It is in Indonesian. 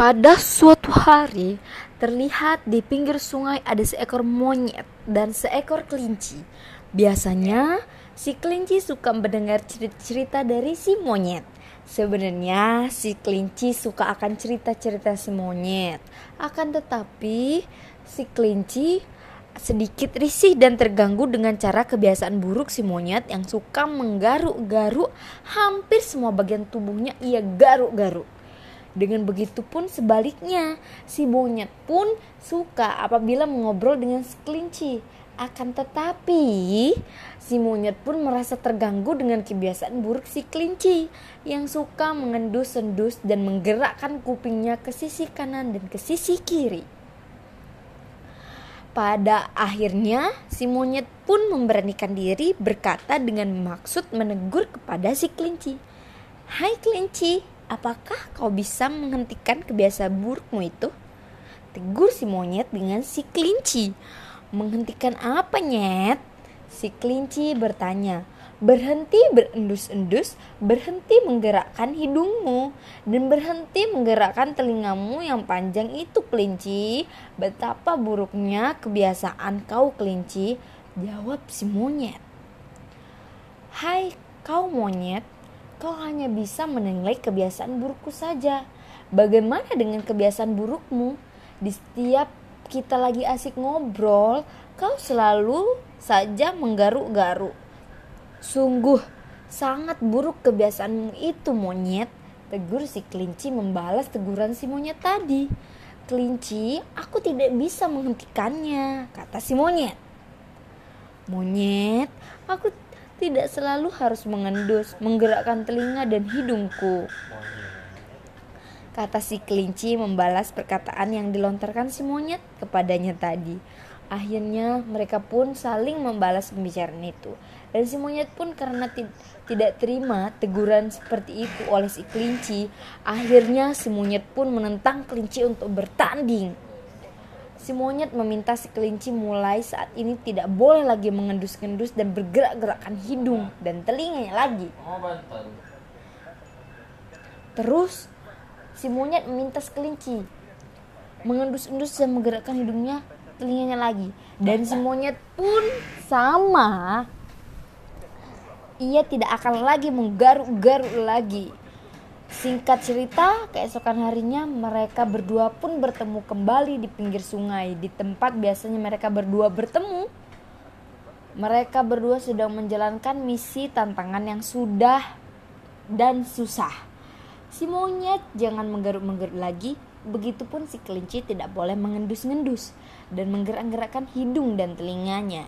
Pada suatu hari, terlihat di pinggir sungai ada seekor monyet dan seekor kelinci. Biasanya, si kelinci suka mendengar cerita-cerita dari si monyet. Sebenarnya, si kelinci suka akan cerita-cerita si monyet. Akan tetapi, si kelinci sedikit risih dan terganggu dengan cara kebiasaan buruk si monyet yang suka menggaruk-garuk hampir semua bagian tubuhnya ia garuk-garuk. Dengan begitu pun sebaliknya, si monyet pun suka apabila mengobrol dengan kelinci. Akan tetapi, si monyet pun merasa terganggu dengan kebiasaan buruk si kelinci yang suka mengendus-endus dan menggerakkan kupingnya ke sisi kanan dan ke sisi kiri. Pada akhirnya, si monyet pun memberanikan diri berkata dengan maksud menegur kepada si kelinci. Hai kelinci, apakah kau bisa menghentikan kebiasaan burukmu itu? Tegur si monyet dengan si kelinci. Menghentikan apa nyet? Si kelinci bertanya. Berhenti berendus-endus, berhenti menggerakkan hidungmu, dan berhenti menggerakkan telingamu yang panjang itu kelinci. Betapa buruknya kebiasaan kau kelinci, jawab si monyet. Hai kau monyet, kau hanya bisa menilai kebiasaan burukku saja. Bagaimana dengan kebiasaan burukmu? Di setiap kita lagi asik ngobrol, kau selalu saja menggaruk-garuk Sungguh sangat buruk kebiasaanmu itu monyet. Tegur si kelinci membalas teguran si monyet tadi. Kelinci, aku tidak bisa menghentikannya, kata si monyet. Monyet, aku tidak selalu harus mengendus, menggerakkan telinga dan hidungku. Kata si kelinci membalas perkataan yang dilontarkan si monyet kepadanya tadi. Akhirnya mereka pun saling membalas pembicaraan itu. Dan si monyet pun karena tidak terima teguran seperti itu oleh si kelinci, akhirnya si monyet pun menentang kelinci untuk bertanding. Si monyet meminta si kelinci mulai saat ini tidak boleh lagi mengendus-endus dan bergerak-gerakkan hidung dan telinganya lagi. Terus si monyet meminta si kelinci mengendus-endus dan menggerakkan hidungnya telinganya lagi. Dan si monyet pun sama. Ia tidak akan lagi menggaruk-garuk lagi Singkat cerita, keesokan harinya mereka berdua pun bertemu kembali di pinggir sungai, di tempat biasanya mereka berdua bertemu. Mereka berdua sedang menjalankan misi tantangan yang sudah dan susah. Si monyet jangan menggaruk-menggaruk lagi, Begitupun si kelinci tidak boleh mengendus-ngendus dan menggerak-gerakkan hidung dan telinganya.